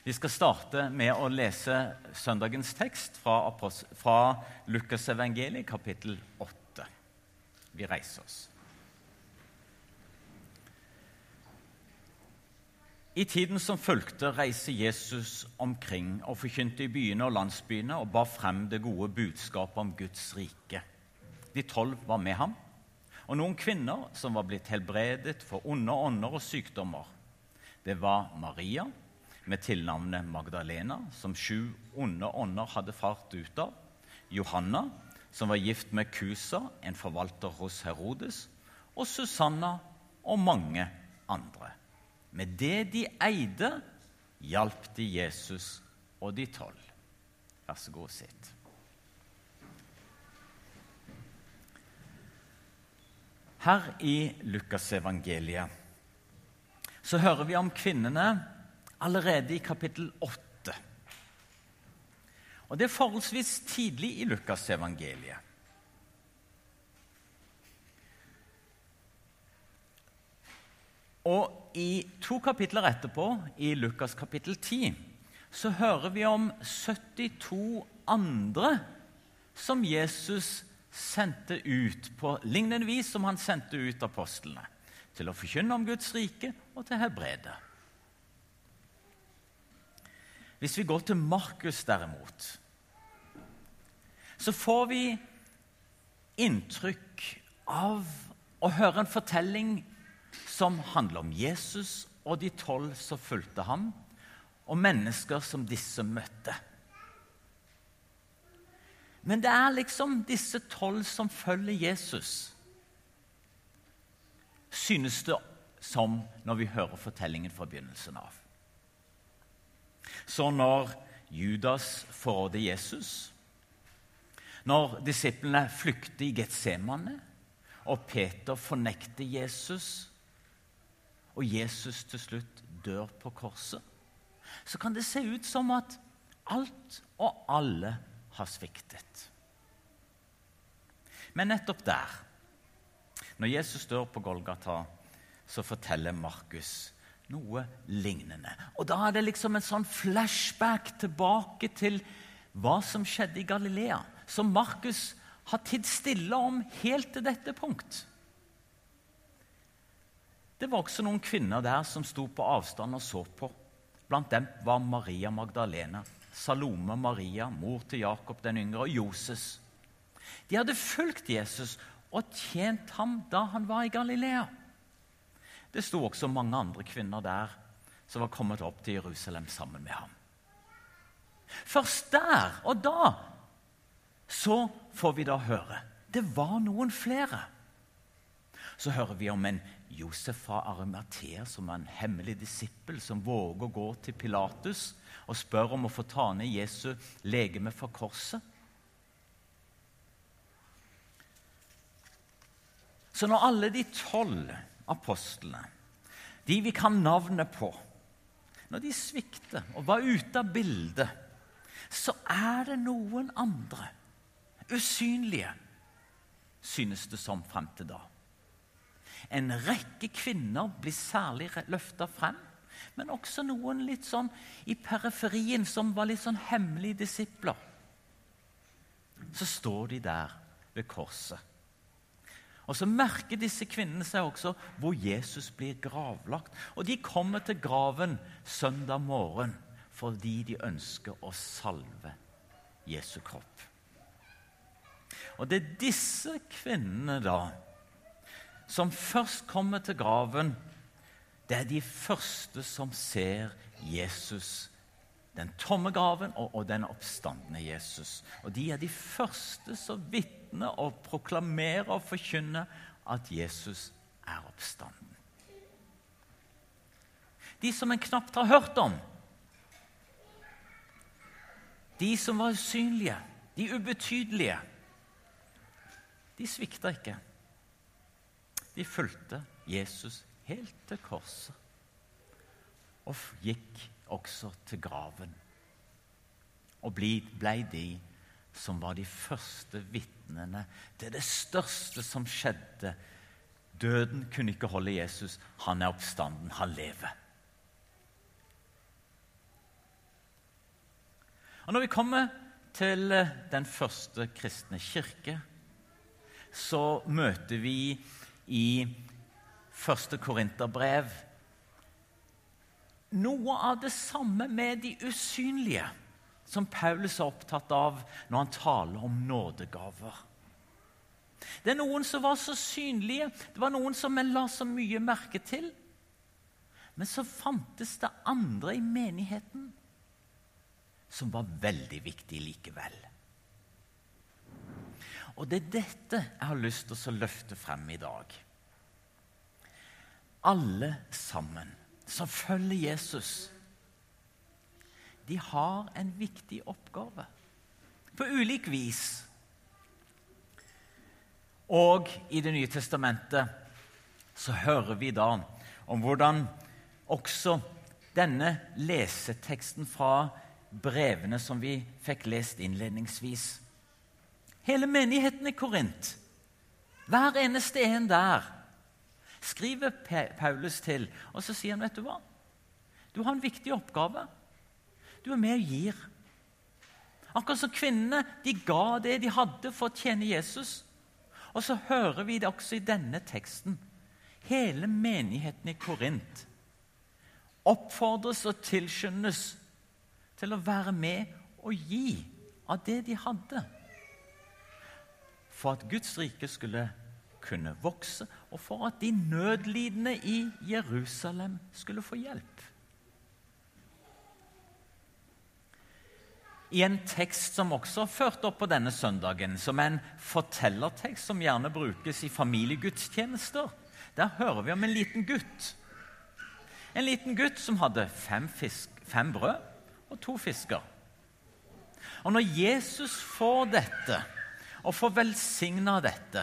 Vi skal starte med å lese søndagens tekst fra, fra Lukas evangeliet, kapittel 8. Vi reiser oss. I tiden som fulgte, reiste Jesus omkring og forkynte i byene og landsbyene og bar frem det gode budskapet om Guds rike. De tolv var med ham, og noen kvinner som var blitt helbredet for onde ånder og sykdommer. Det var Maria med tilnavnet Magdalena, som sju onde ånder hadde fart ut av, Johanna, som var gift med Kusa, en forvalter hos Herodes, og Susanna og mange andre. Med det de eide, hjalp de Jesus og de tolv. Vær så god, sitt. Her i Lukasevangeliet så hører vi om kvinnene allerede i kapittel 8. Og Det er forholdsvis tidlig i Lukas evangeliet. Og i to kapitler etterpå, i Lukas kapittel 10, så hører vi om 72 andre som Jesus sendte ut på lignende vis som han sendte ut apostlene. Til å forkynne om Guds rike og til helbrede. Hvis vi går til Markus, derimot, så får vi inntrykk av å høre en fortelling som handler om Jesus og de tolv som fulgte ham, og mennesker som disse møtte. Men det er liksom disse tolv som følger Jesus, synes det som når vi hører fortellingen fra begynnelsen av. Så når Judas forråder Jesus, når disiplene flykter i Getsemane, og Peter fornekter Jesus, og Jesus til slutt dør på korset, så kan det se ut som at alt og alle har sviktet. Men nettopp der, når Jesus dør på Golgata, så forteller Markus noe lignende. Og Da er det liksom en sånn flashback tilbake til hva som skjedde i Galilea, som Markus har tidd stille om helt til dette punkt. Det var også noen kvinner der som sto på avstand og så på. Blant dem var Maria Magdalena, Salome Maria, mor til Jakob den yngre, og Joses. De hadde fulgt Jesus og tjent ham da han var i Galilea. Det sto også mange andre kvinner der som var kommet opp til Jerusalem sammen med ham. Først der og da så får vi da høre det var noen flere. Så hører vi om en Josef fra Arimathea som er en hemmelig disippel som våger å gå til Pilatus og spør om å få ta ned Jesu legeme fra korset. Så når alle de tolv apostlene, de vi kan navnet på, når de svikter og var ute av bildet, så er det noen andre, usynlige, synes det som frem til da. En rekke kvinner blir særlig løfta frem, men også noen litt sånn i periferien som var litt sånn hemmelige disipler. Så står de der ved korset og Så merker disse kvinnene seg også hvor Jesus blir gravlagt. Og De kommer til graven søndag morgen fordi de ønsker å salve Jesu kropp. Og Det er disse kvinnene da som først kommer til graven. Det er de første som ser Jesus den tomme graven og, og den oppstandende Jesus. Og De er de første som vitner og proklamerer og forkynne at Jesus er oppstanden. De som en knapt har hørt om, de som var usynlige, de ubetydelige, de svikta ikke. De fulgte Jesus helt til korset og gikk også til graven. Og ble de som var de første vitnene til det største som skjedde. Døden kunne ikke holde Jesus. Han er oppstanden. Han lever. Og Når vi kommer til eh, den første kristne kirke, så møter vi i første Korinterbrev noe av det samme med de usynlige som Paulus er opptatt av når han taler om nådegaver. Det er noen som var så synlige, det var noen som en la så mye merke til. Men så fantes det andre i menigheten som var veldig viktige likevel. Og det er dette jeg har lyst til å løfte frem i dag. Alle sammen som følger Jesus, de har en viktig oppgave. På ulik vis. Og i Det nye testamentet så hører vi da om hvordan også denne leseteksten fra brevene som vi fikk lest innledningsvis Hele menigheten i Korint, hver eneste en der, skriver Paulus til. Og så sier han, 'Vet du hva? Du har en viktig oppgave. Du er med og gir.' Akkurat som kvinnene de ga det de hadde for å tjene Jesus. Og så hører vi det også i denne teksten. Hele menigheten i Korint oppfordres og tilskyndes til å være med og gi av det de hadde. For at Guds rike skulle kunne vokse, og for at de nødlidende i Jerusalem skulle få hjelp. I en tekst som også har ført opp på denne søndagen, som er en fortellertekst som gjerne brukes i familiegudstjenester, der hører vi om en liten gutt en liten gutt som hadde fem, fisk, fem brød og to fisker. Og når Jesus får dette, og får velsigna dette,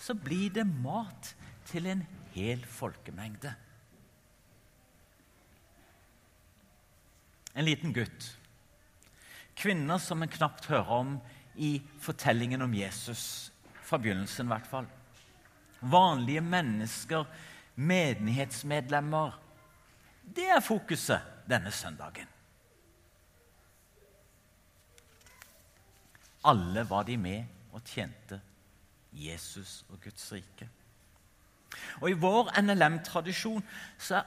så blir det mat til en hel folkemengde. En liten gutt. Kvinner som en knapt hører om i fortellingen om Jesus. Fra begynnelsen, i hvert fall. Vanlige mennesker, menighetsmedlemmer, det er fokuset denne søndagen. Alle var de med og tjente Jesus og Guds rike. Og I vår NLM-tradisjon så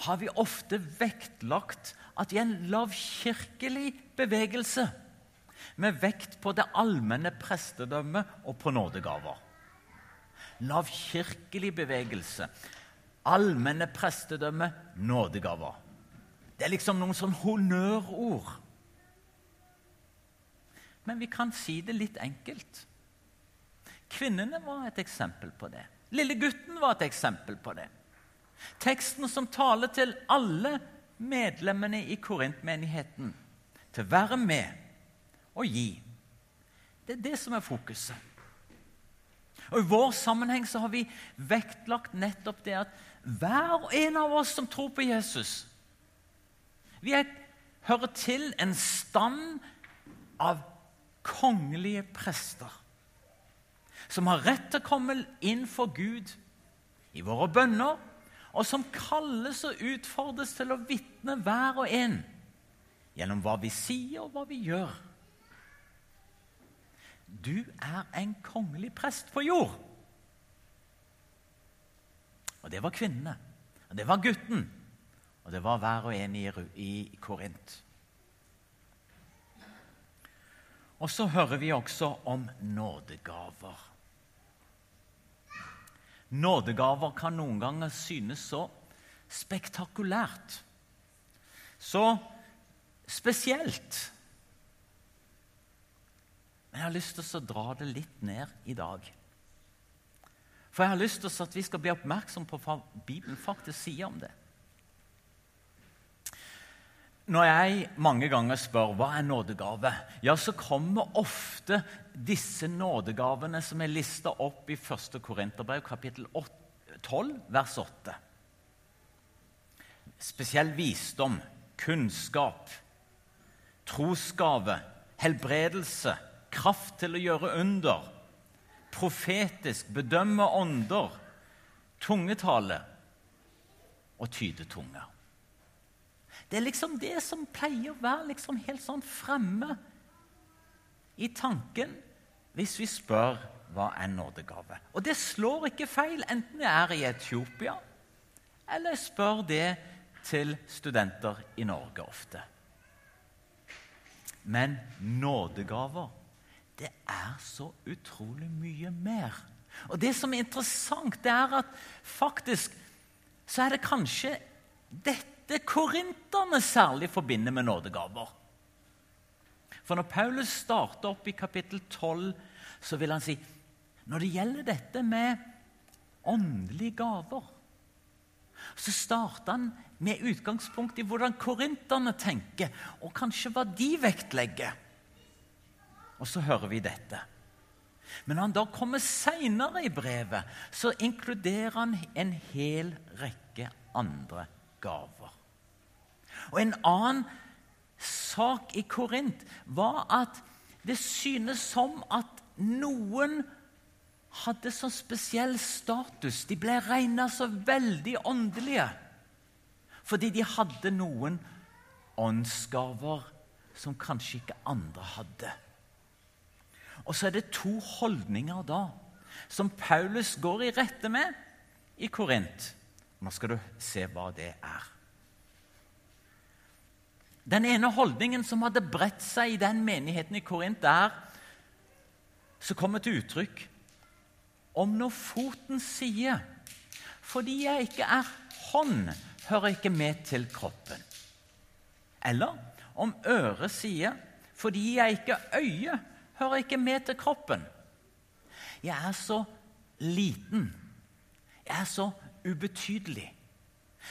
har vi ofte vektlagt at i en lavkirkelig bevegelse med vekt på det allmenne prestedømmet og på nådegaver. Lavkirkelig bevegelse allmenne prestedømme, nådegaver. Det er liksom noen sånn honnørord. Men vi kan si det litt enkelt. Kvinnene var et eksempel på det. Lille gutten var et eksempel på det. Teksten som taler til alle medlemmene i Korintmenigheten til å være med og gi. Det er det som er fokuset. Og I vår sammenheng så har vi vektlagt nettopp det at hver og en av oss som tror på Jesus Vi er, hører til en stand av kongelige prester som har rett til å komme inn for Gud i våre bønner, og som kalles og utfordres til å vitne hver og en gjennom hva vi sier og hva vi gjør. Du er en kongelig prest på jord. Og det var kvinnene. Og det var gutten. Og det var hver og en i, i Korint. Og så hører vi også om nådegaver. Nådegaver kan noen ganger synes så spektakulært, så spesielt. Men jeg har lyst til å dra det litt ned i dag. For jeg har lyst til at vi skal bli oppmerksom på hva Bibelen faktisk sier om det. Når jeg mange ganger spør hva er nådegave, ja, så kommer ofte disse nådegavene som er lista opp i 1. Korinterbrev, kapittel 12, vers 8. Spesiell visdom, kunnskap, trosgave, helbredelse, kraft til å gjøre under profetisk, bedømme ånder, tungetale og tyde tunger. Det er liksom det som pleier å være liksom helt sånn fremme i tanken hvis vi spør hva er nådegave. Og det slår ikke feil, enten jeg er i Etiopia eller jeg spør det til studenter i Norge ofte. Men nådegaver, det er så utrolig mye mer. Og det som er interessant, det er at faktisk så er det kanskje dette korinterne særlig forbinder med nådegaver. For når Paulus starter opp i kapittel 12, så vil han si når det gjelder dette med åndelige gaver, så starter han med utgangspunkt i hvordan korinterne tenker, og kanskje hva de vektlegger. Og så hører vi dette. Men når han da kommer seinere i brevet, så inkluderer han en hel rekke andre gaver. Og En annen sak i Korint var at det synes som at noen hadde så spesiell status. De ble regna så veldig åndelige fordi de hadde noen åndsgaver som kanskje ikke andre hadde. Og så er det to holdninger da som Paulus går i rette med i Korint. Nå skal du se hva det er. Den ene holdningen som hadde bredt seg i den menigheten i Korint, der som kommer til uttrykk om når foten sier 'Fordi jeg ikke er hånd, hører ikke med til kroppen'. Eller om øret sier 'Fordi jeg ikke er øye, hører ikke med til kroppen'. Jeg er så liten. Jeg er så ubetydelig.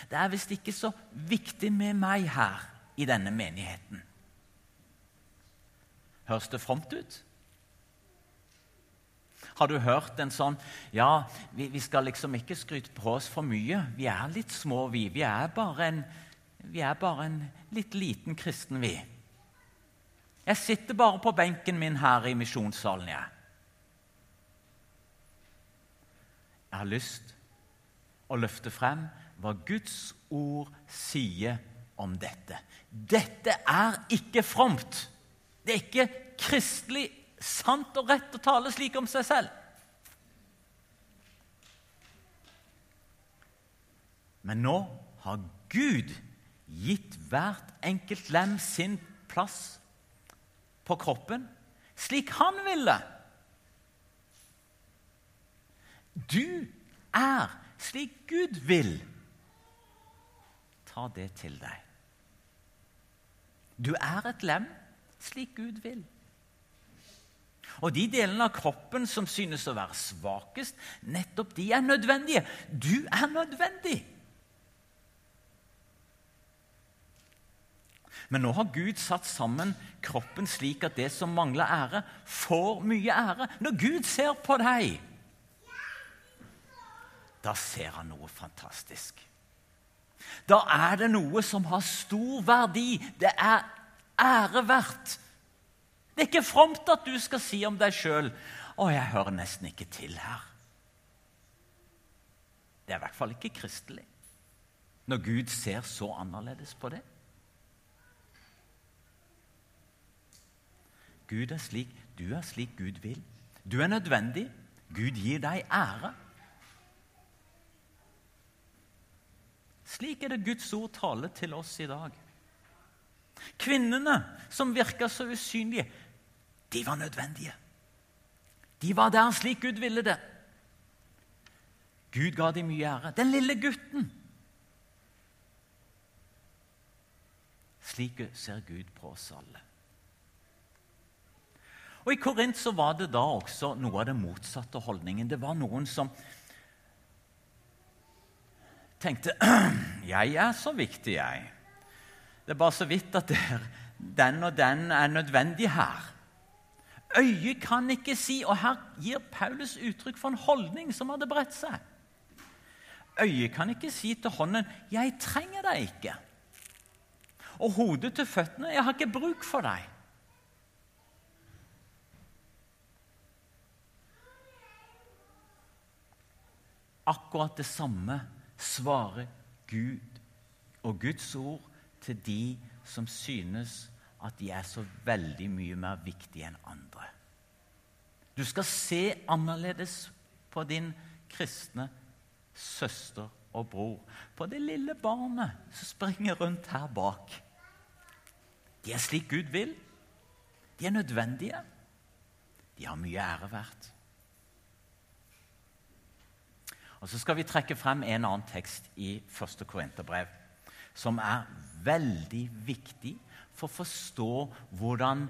Det er visst ikke så viktig med meg her i denne menigheten. Høres det fromt ut? Har du hørt en sånn Ja, vi, vi, skal liksom ikke skryte på oss for mye. Vi er litt små, vi. Vi er bare en, er bare en litt liten kristen, vi. Jeg sitter bare på benken min her i misjonssalen, jeg. Jeg har lyst å løfte frem hva Guds ord sier om dette. Dette er ikke fromt. Det er ikke kristelig sant og rett å tale slik om seg selv. Men nå har Gud gitt hvert enkelt lem sin plass på kroppen slik han ville. Du er slik Gud vil. Ta det til deg. Du er et lem slik Gud vil. Og de delene av kroppen som synes å være svakest, nettopp de er nødvendige. Du er nødvendig. Men nå har Gud satt sammen kroppen slik at det som mangler ære, får mye ære. Når Gud ser på deg, da ser han noe fantastisk. Da er det noe som har stor verdi. Det er æreverdt. Det er ikke fromt at du skal si om deg sjøl 'Å, jeg hører nesten ikke til her'. Det er i hvert fall ikke kristelig når Gud ser så annerledes på det. Gud er slik, Du er slik Gud vil. Du er nødvendig. Gud gir deg ære. Slik er det Guds ord taler til oss i dag. Kvinnene som virka så usynlige, de var nødvendige. De var der slik Gud ville det. Gud ga dem mye ære. Den lille gutten. Slik ser Gud på oss alle. Og I Korint så var det da også noe av den motsatte holdningen. Det var noen som tenkte 'Jeg er så viktig, jeg'. Det er bare så vidt at den og den er nødvendig her. Øyet kan ikke si Og her gir Paulus uttrykk for en holdning som hadde bredt seg. Øyet kan ikke si til hånden 'Jeg trenger deg ikke'. Og hodet til føttene 'Jeg har ikke bruk for deg'. Akkurat det samme svarer Gud og Guds ord til de som synes at de er så veldig mye mer viktige enn andre. Du skal se annerledes på din kristne søster og bror, på det lille barnet som springer rundt her bak. De er slik Gud vil. De er nødvendige. De har mye ære verdt. Og Så skal vi trekke frem en annen tekst i 1. Korinterbrev som er veldig viktig for å forstå hvordan,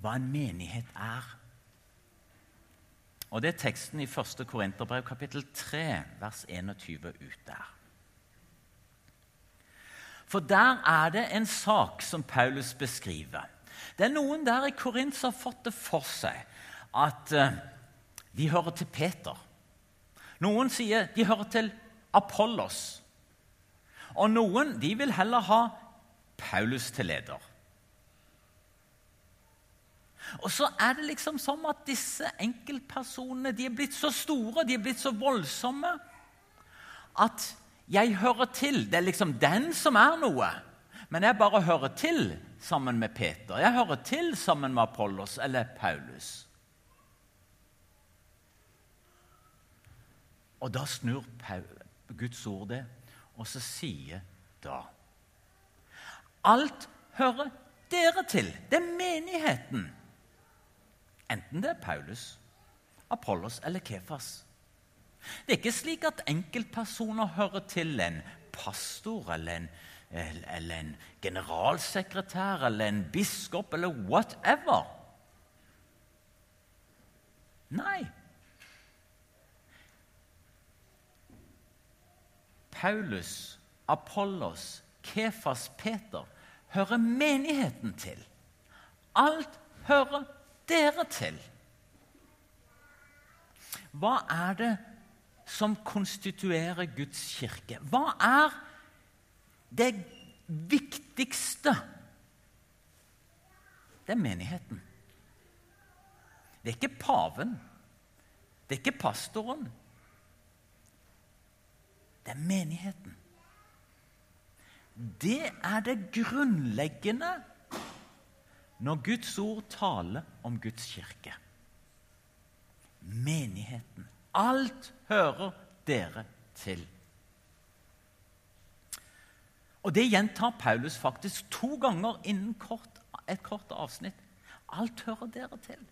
hva en menighet er. Og Det er teksten i 1. Korinterbrev, kapittel 3, vers 21 ut der. For der er det en sak som Paulus beskriver. Det er noen der i Korint som har fått det for seg at uh, de hører til Peter. Noen sier de hører til Apollos. Og noen de vil heller ha Paulus til leder. Og så er det liksom som at disse enkeltpersonene de er blitt så store, de er blitt så voldsomme, at jeg hører til. Det er liksom den som er noe. Men jeg bare hører til sammen med Peter. Jeg hører til sammen med Apollos eller Paulus. Og da snur Guds ord det, og så sier da Alt hører dere til. Det er menigheten. Enten det er Paulus, Apollos eller Kefas. Det er ikke slik at enkeltpersoner hører til en pastor eller en, eller en generalsekretær eller en biskop eller whatever. Nei. Paulus, Apollos, Kefas, Peter hører menigheten til. Alt hører dere til. Hva er det som konstituerer Guds kirke? Hva er det viktigste? Det er menigheten. Det er ikke paven. Det er ikke pastoren. Det er menigheten. Det er det grunnleggende når Guds ord taler om Guds kirke. Menigheten. Alt hører dere til. Og Det gjentar Paulus faktisk to ganger innen kort, et kort avsnitt. Alt hører dere til.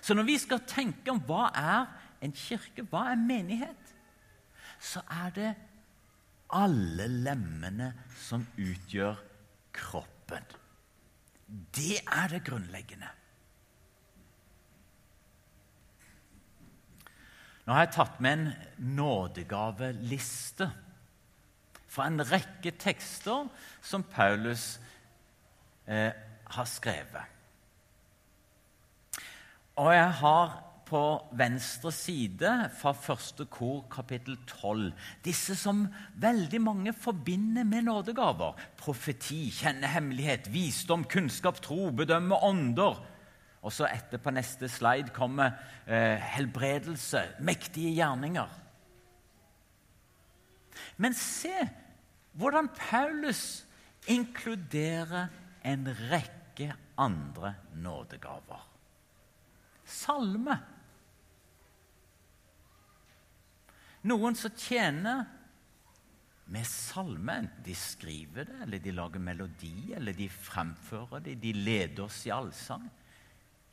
Så når vi skal tenke om hva er en kirke, hva er menighet, så er det alle lemmene som utgjør kroppen. Det er det grunnleggende. Nå har jeg tatt med en nådegaveliste fra en rekke tekster som Paulus eh, har skrevet. Og jeg har på venstre side fra første kor, kapittel 12. Disse som veldig mange forbinder med nådegaver. Profeti, kjenne hemmelighet, visdom, kunnskap, tro, bedømme ånder. Og så etter på neste slide kommer eh, helbredelse, mektige gjerninger. Men se hvordan Paulus inkluderer en rekke andre nådegaver. Salme Noen som tjener med salme. Enten de skriver det, eller de lager melodi, eller de fremfører det, de leder oss i allsang.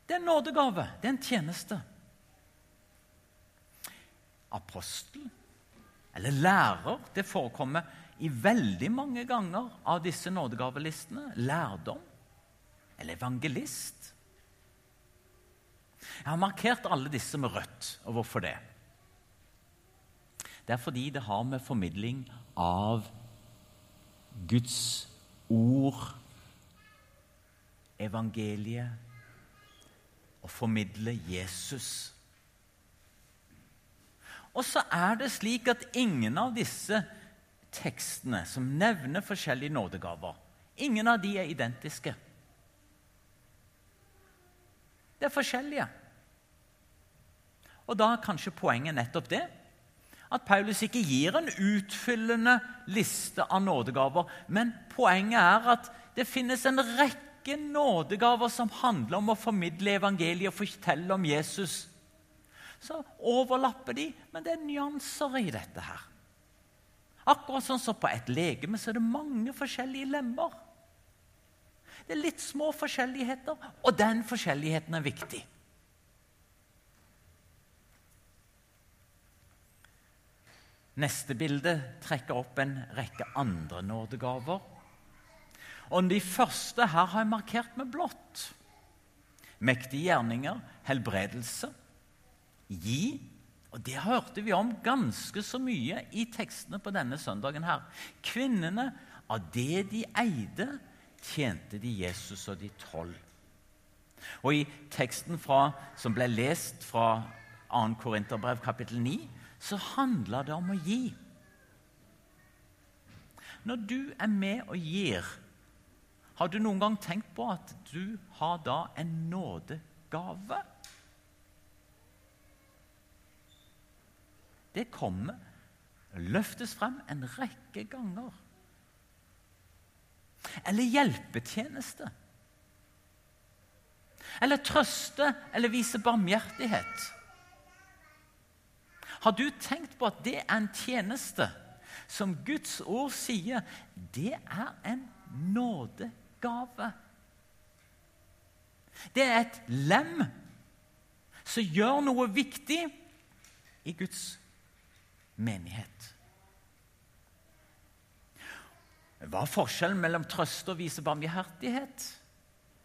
Det er en nådegave. Det er en tjeneste. Apostel eller lærer, det forekommer i veldig mange ganger av disse nådegavelistene. Lærdom eller evangelist. Jeg har markert alle disse med rødt. Og hvorfor det? Det er fordi det har med formidling av Guds ord, evangeliet, å formidle Jesus. Og så er det slik at ingen av disse tekstene som nevner forskjellige nådegaver, ingen av de er identiske. Det er forskjellige. Og da er kanskje poenget nettopp det at Paulus ikke gir en utfyllende liste av nådegaver. Men poenget er at det finnes en rekke nådegaver som handler om å formidle evangeliet og fortelle om Jesus. Så overlapper de, men det er nyanser i dette her. Akkurat sånn som på et legeme så er det mange forskjellige lemmer. Det er litt små forskjelligheter, og den forskjelligheten er viktig. Neste bilde trekker opp en rekke andre nådegaver. Og De første her har jeg markert med blått. Mektige gjerninger, helbredelse, gi. Og Det hørte vi om ganske så mye i tekstene på denne søndagen. her. Kvinnene, av det de eide, tjente de Jesus og de tolv. Og I teksten fra, som ble lest fra 2. Korinterbrev kapittel 9, så handler det om å gi. Når du er med og gir, har du noen gang tenkt på at du har da en nådegave? Det kommer, løftes frem en rekke ganger. Eller hjelpetjeneste. Eller trøste eller vise barmhjertighet. Har du tenkt på at det er en tjeneste som Guds ord sier det er en nådegave? Det er et lem som gjør noe viktig i Guds menighet. Hva er forskjellen mellom trøst og vise barmhjertighet?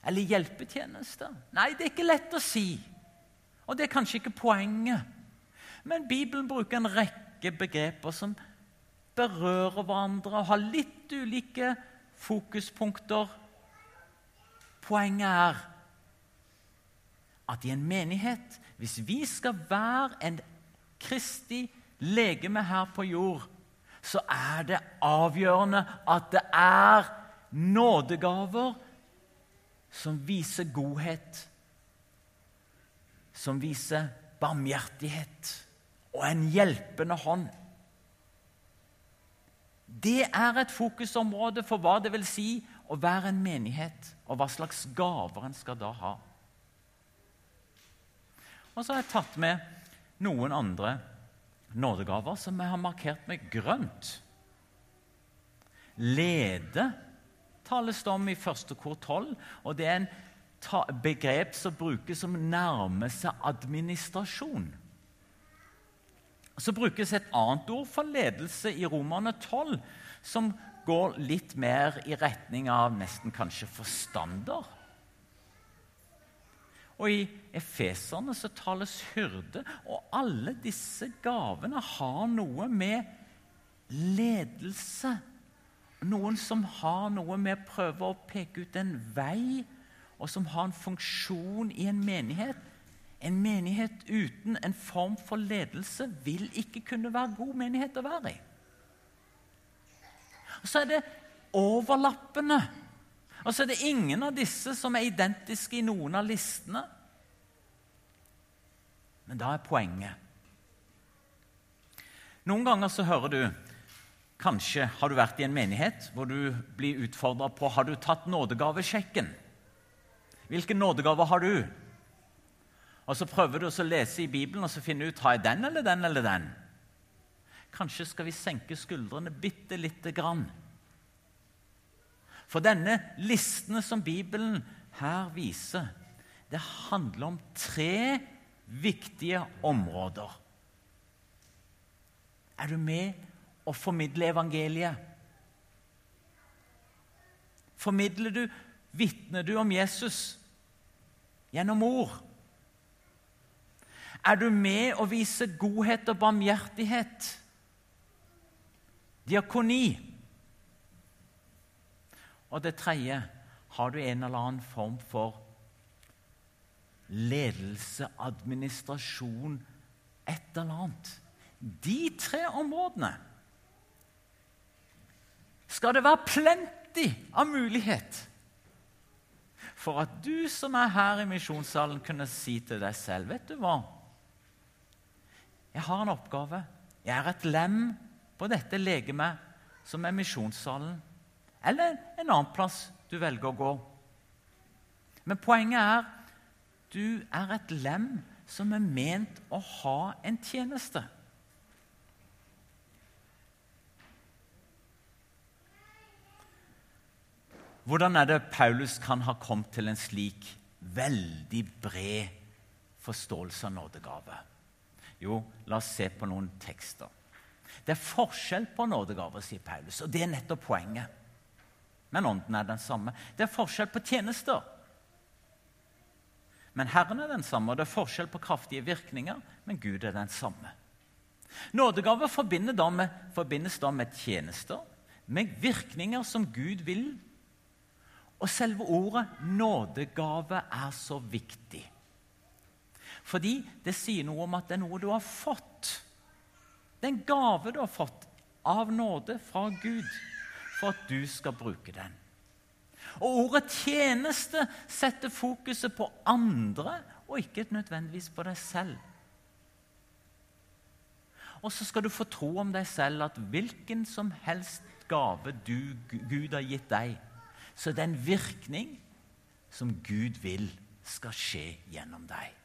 Eller hjelpetjeneste? Nei, det er ikke lett å si. Og det er kanskje ikke poenget. Men Bibelen bruker en rekke begreper som berører hverandre og har litt ulike fokuspunkter. Poenget er at i en menighet, hvis vi skal være en kristig legeme her på jord, så er det avgjørende at det er nådegaver som viser godhet, som viser barmhjertighet og en hjelpende hånd. Det er et fokusområde for hva det vil si å være en menighet, og hva slags gaver en skal da ha. Og så har jeg tatt med noen andre nådegaver som jeg har markert med grønt. Lede tales det om i første kor 12, og det er en begrep som brukes som nærmer seg administrasjon. Så brukes et annet ord for ledelse i Romerne 12, som går litt mer i retning av nesten kanskje forstander. Og i Efeserne så tales hyrde, og alle disse gavene har noe med ledelse Noen som har noe med å prøve å peke ut en vei, og som har en funksjon i en menighet. En menighet uten en form for ledelse vil ikke kunne være god menighet å være i. Og Så er det overlappende. Og så er det ingen av disse som er identiske i noen av listene. Men da er poenget Noen ganger så hører du Kanskje har du vært i en menighet hvor du blir utfordra på har du tatt nådegavesjekken. Hvilke nådegave har du? Og Så prøver du å lese i Bibelen og så finne ut har jeg den eller den eller den. Kanskje skal vi senke skuldrene bitte lite grann. For denne listene som Bibelen her viser, det handler om tre viktige områder. Er du med å formidle evangeliet? Formidler du, vitner du om Jesus gjennom ord? Er du med å vise godhet og barmhjertighet? Diakoni. Og det tredje har du en eller annen form for ledelse, administrasjon, et eller annet. De tre områdene skal det være plenty av mulighet for at du som er her i misjonssalen, kunne si til deg selv Vet du hva? Jeg har en oppgave. Jeg er et lem på dette legemet som er misjonssalen, eller en annen plass du velger å gå. Men poenget er du er et lem som er ment å ha en tjeneste. Hvordan er det Paulus kan ha kommet til en slik veldig bred forståelse av nådegave? Jo, la oss se på noen tekster. Det er forskjell på nådegaver, sier Paulus, og det er nettopp poenget. Men ånden er den samme. Det er forskjell på tjenester. Men Herren er den samme, og det er forskjell på kraftige virkninger, men Gud er den samme. Nådegaver forbindes da med, forbindes da med tjenester, med virkninger som Gud vil. Og selve ordet nådegave er så viktig. Fordi det sier noe om at det er noe du har fått. Det er en gave du har fått av nåde fra Gud for at du skal bruke den. Og ordet 'tjeneste' setter fokuset på andre og ikke nødvendigvis på deg selv. Og så skal du få tro om deg selv at hvilken som helst gave du, Gud har gitt deg, så det er en virkning som Gud vil skal skje gjennom deg.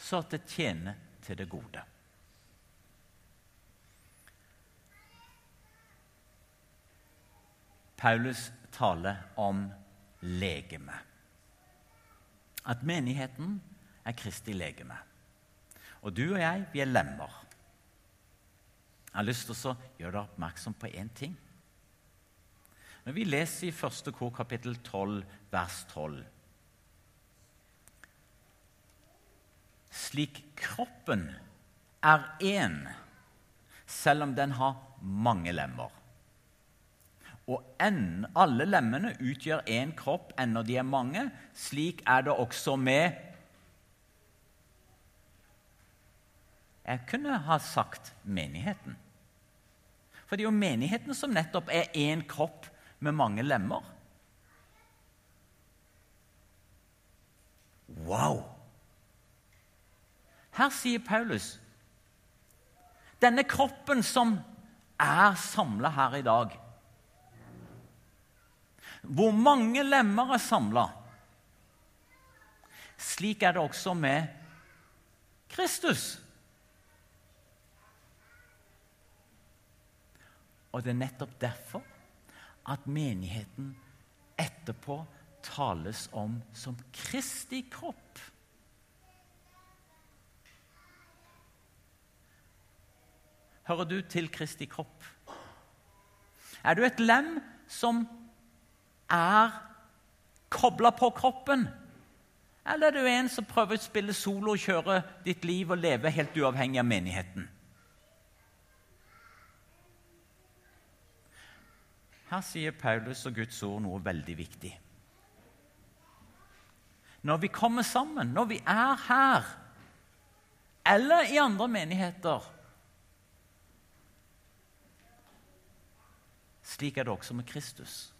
Så at det tjener til det gode. Paulus taler om legeme. At menigheten er Kristi legeme. Og du og jeg, vi er lemmer. Jeg har lyst til å gjøre deg oppmerksom på én ting. Når vi leser i første kor, kapittel 12, vers 12 Slik kroppen er én, selv om den har mange lemmer og en, alle lemmene utgjør én kropp, enda de er mange. Slik er det også med Jeg kunne ha sagt menigheten. For det er jo menigheten som nettopp er én kropp med mange lemmer. Wow! Her sier Paulus denne kroppen som er samla her i dag hvor mange lemmer er samla. Slik er det også med Kristus. Og det er nettopp derfor at menigheten etterpå tales om som Kristi kropp. Hører du til Kristi kropp? Er du et lem som er kobla på kroppen? Eller er du en som prøver å spille solo og kjøre ditt liv og leve helt uavhengig av menigheten? Her sier Paulus og Guds ord noe veldig viktig. Når vi kommer sammen, når vi er her, eller i andre menigheter Slik er det også med Kristus.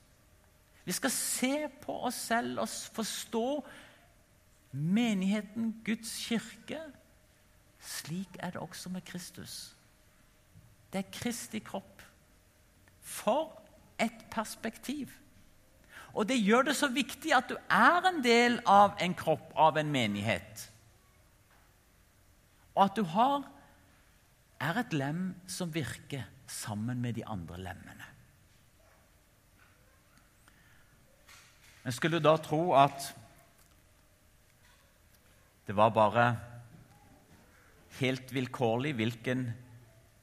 Vi skal se på oss selv og forstå menigheten, Guds kirke. Slik er det også med Kristus. Det er Kristi kropp. For et perspektiv! Og det gjør det så viktig at du er en del av en kropp, av en menighet. Og at du har, er et lem som virker sammen med de andre lemmene. En skulle da tro at det var bare helt vilkårlig hvilken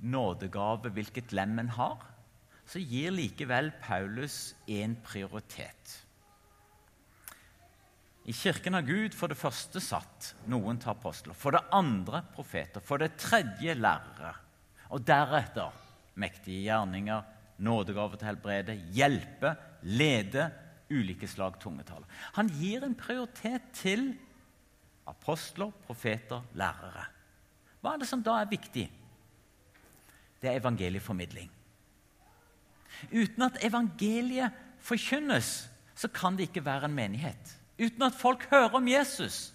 nådegave, hvilket lem en har. Så gir likevel Paulus en prioritet. I Kirken har Gud for det første satt noen til apostler, for det andre profeter, for det tredje lærere, og deretter mektige gjerninger, nådegave til helbrede, hjelpe, lede, ulike slag tungetale. Han gir en prioritet til apostler, profeter, lærere. Hva er det som da er viktig? Det er evangelieformidling. Uten at evangeliet forkynnes, så kan det ikke være en menighet. Uten at folk hører om Jesus,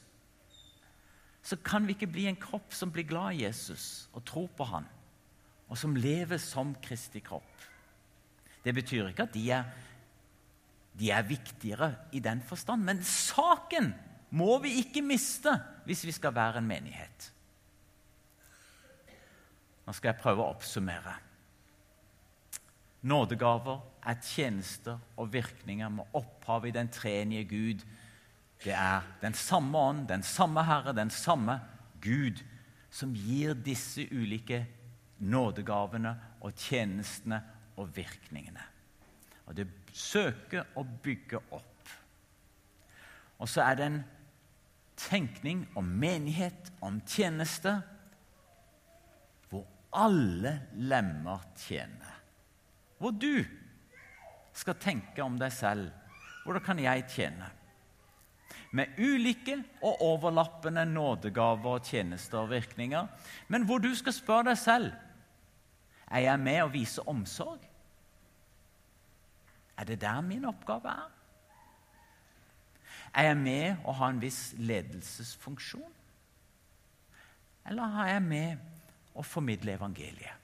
så kan vi ikke bli en kropp som blir glad i Jesus og tror på han, og som lever som Kristi kropp. Det betyr ikke at de er, de er viktigere i den forstand, men saken må vi ikke miste hvis vi skal være en menighet. Nå skal jeg prøve å oppsummere. Nådegaver er tjenester og virkninger med opphav i den treenige Gud. Det er den samme ånd, den samme Herre, den samme Gud som gir disse ulike nådegavene og tjenestene og virkningene. Og Det søker å bygge opp. Og så er det en tenkning om menighet, om tjeneste, hvor alle lemmer tjener. Hvor du skal tenke om deg selv. Hvordan kan jeg tjene? Med ulike og overlappende nådegaver, og tjenester og virkninger. Men hvor du skal spørre deg selv er jeg med å vise omsorg. Er det der min oppgave er? Er jeg med å ha en viss ledelsesfunksjon? Eller er jeg med å formidle evangeliet?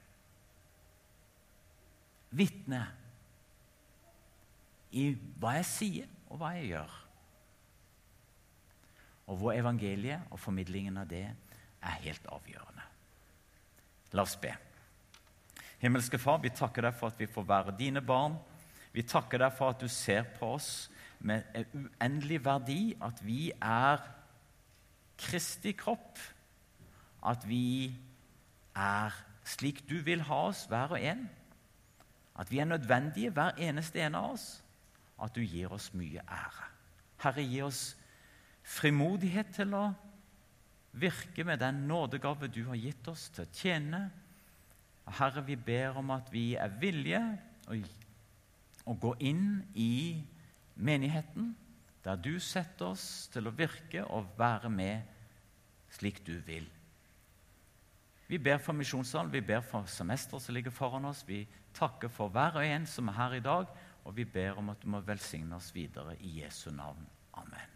Vitne i hva jeg sier, og hva jeg gjør. Og hvor evangeliet og formidlingen av det er helt avgjørende. La oss be. Himmelske Far, vi takker deg for at vi får være dine barn. Vi takker deg for at du ser på oss med en uendelig verdi, at vi er Kristi kropp, at vi er slik du vil ha oss, hver og en. At vi er nødvendige, hver eneste en av oss. At du gir oss mye ære. Herre, gi oss frimodighet til å virke med den nådegave du har gitt oss til å tjene Herre, vi ber om at vi er villige å gå inn i menigheten, der du setter oss til å virke og være med slik du vil. Vi ber for misjonssalen, vi ber for semesteret som ligger foran oss. Vi takker for hver og en som er her i dag, og vi ber om at du må velsigne oss videre i Jesu navn. Amen.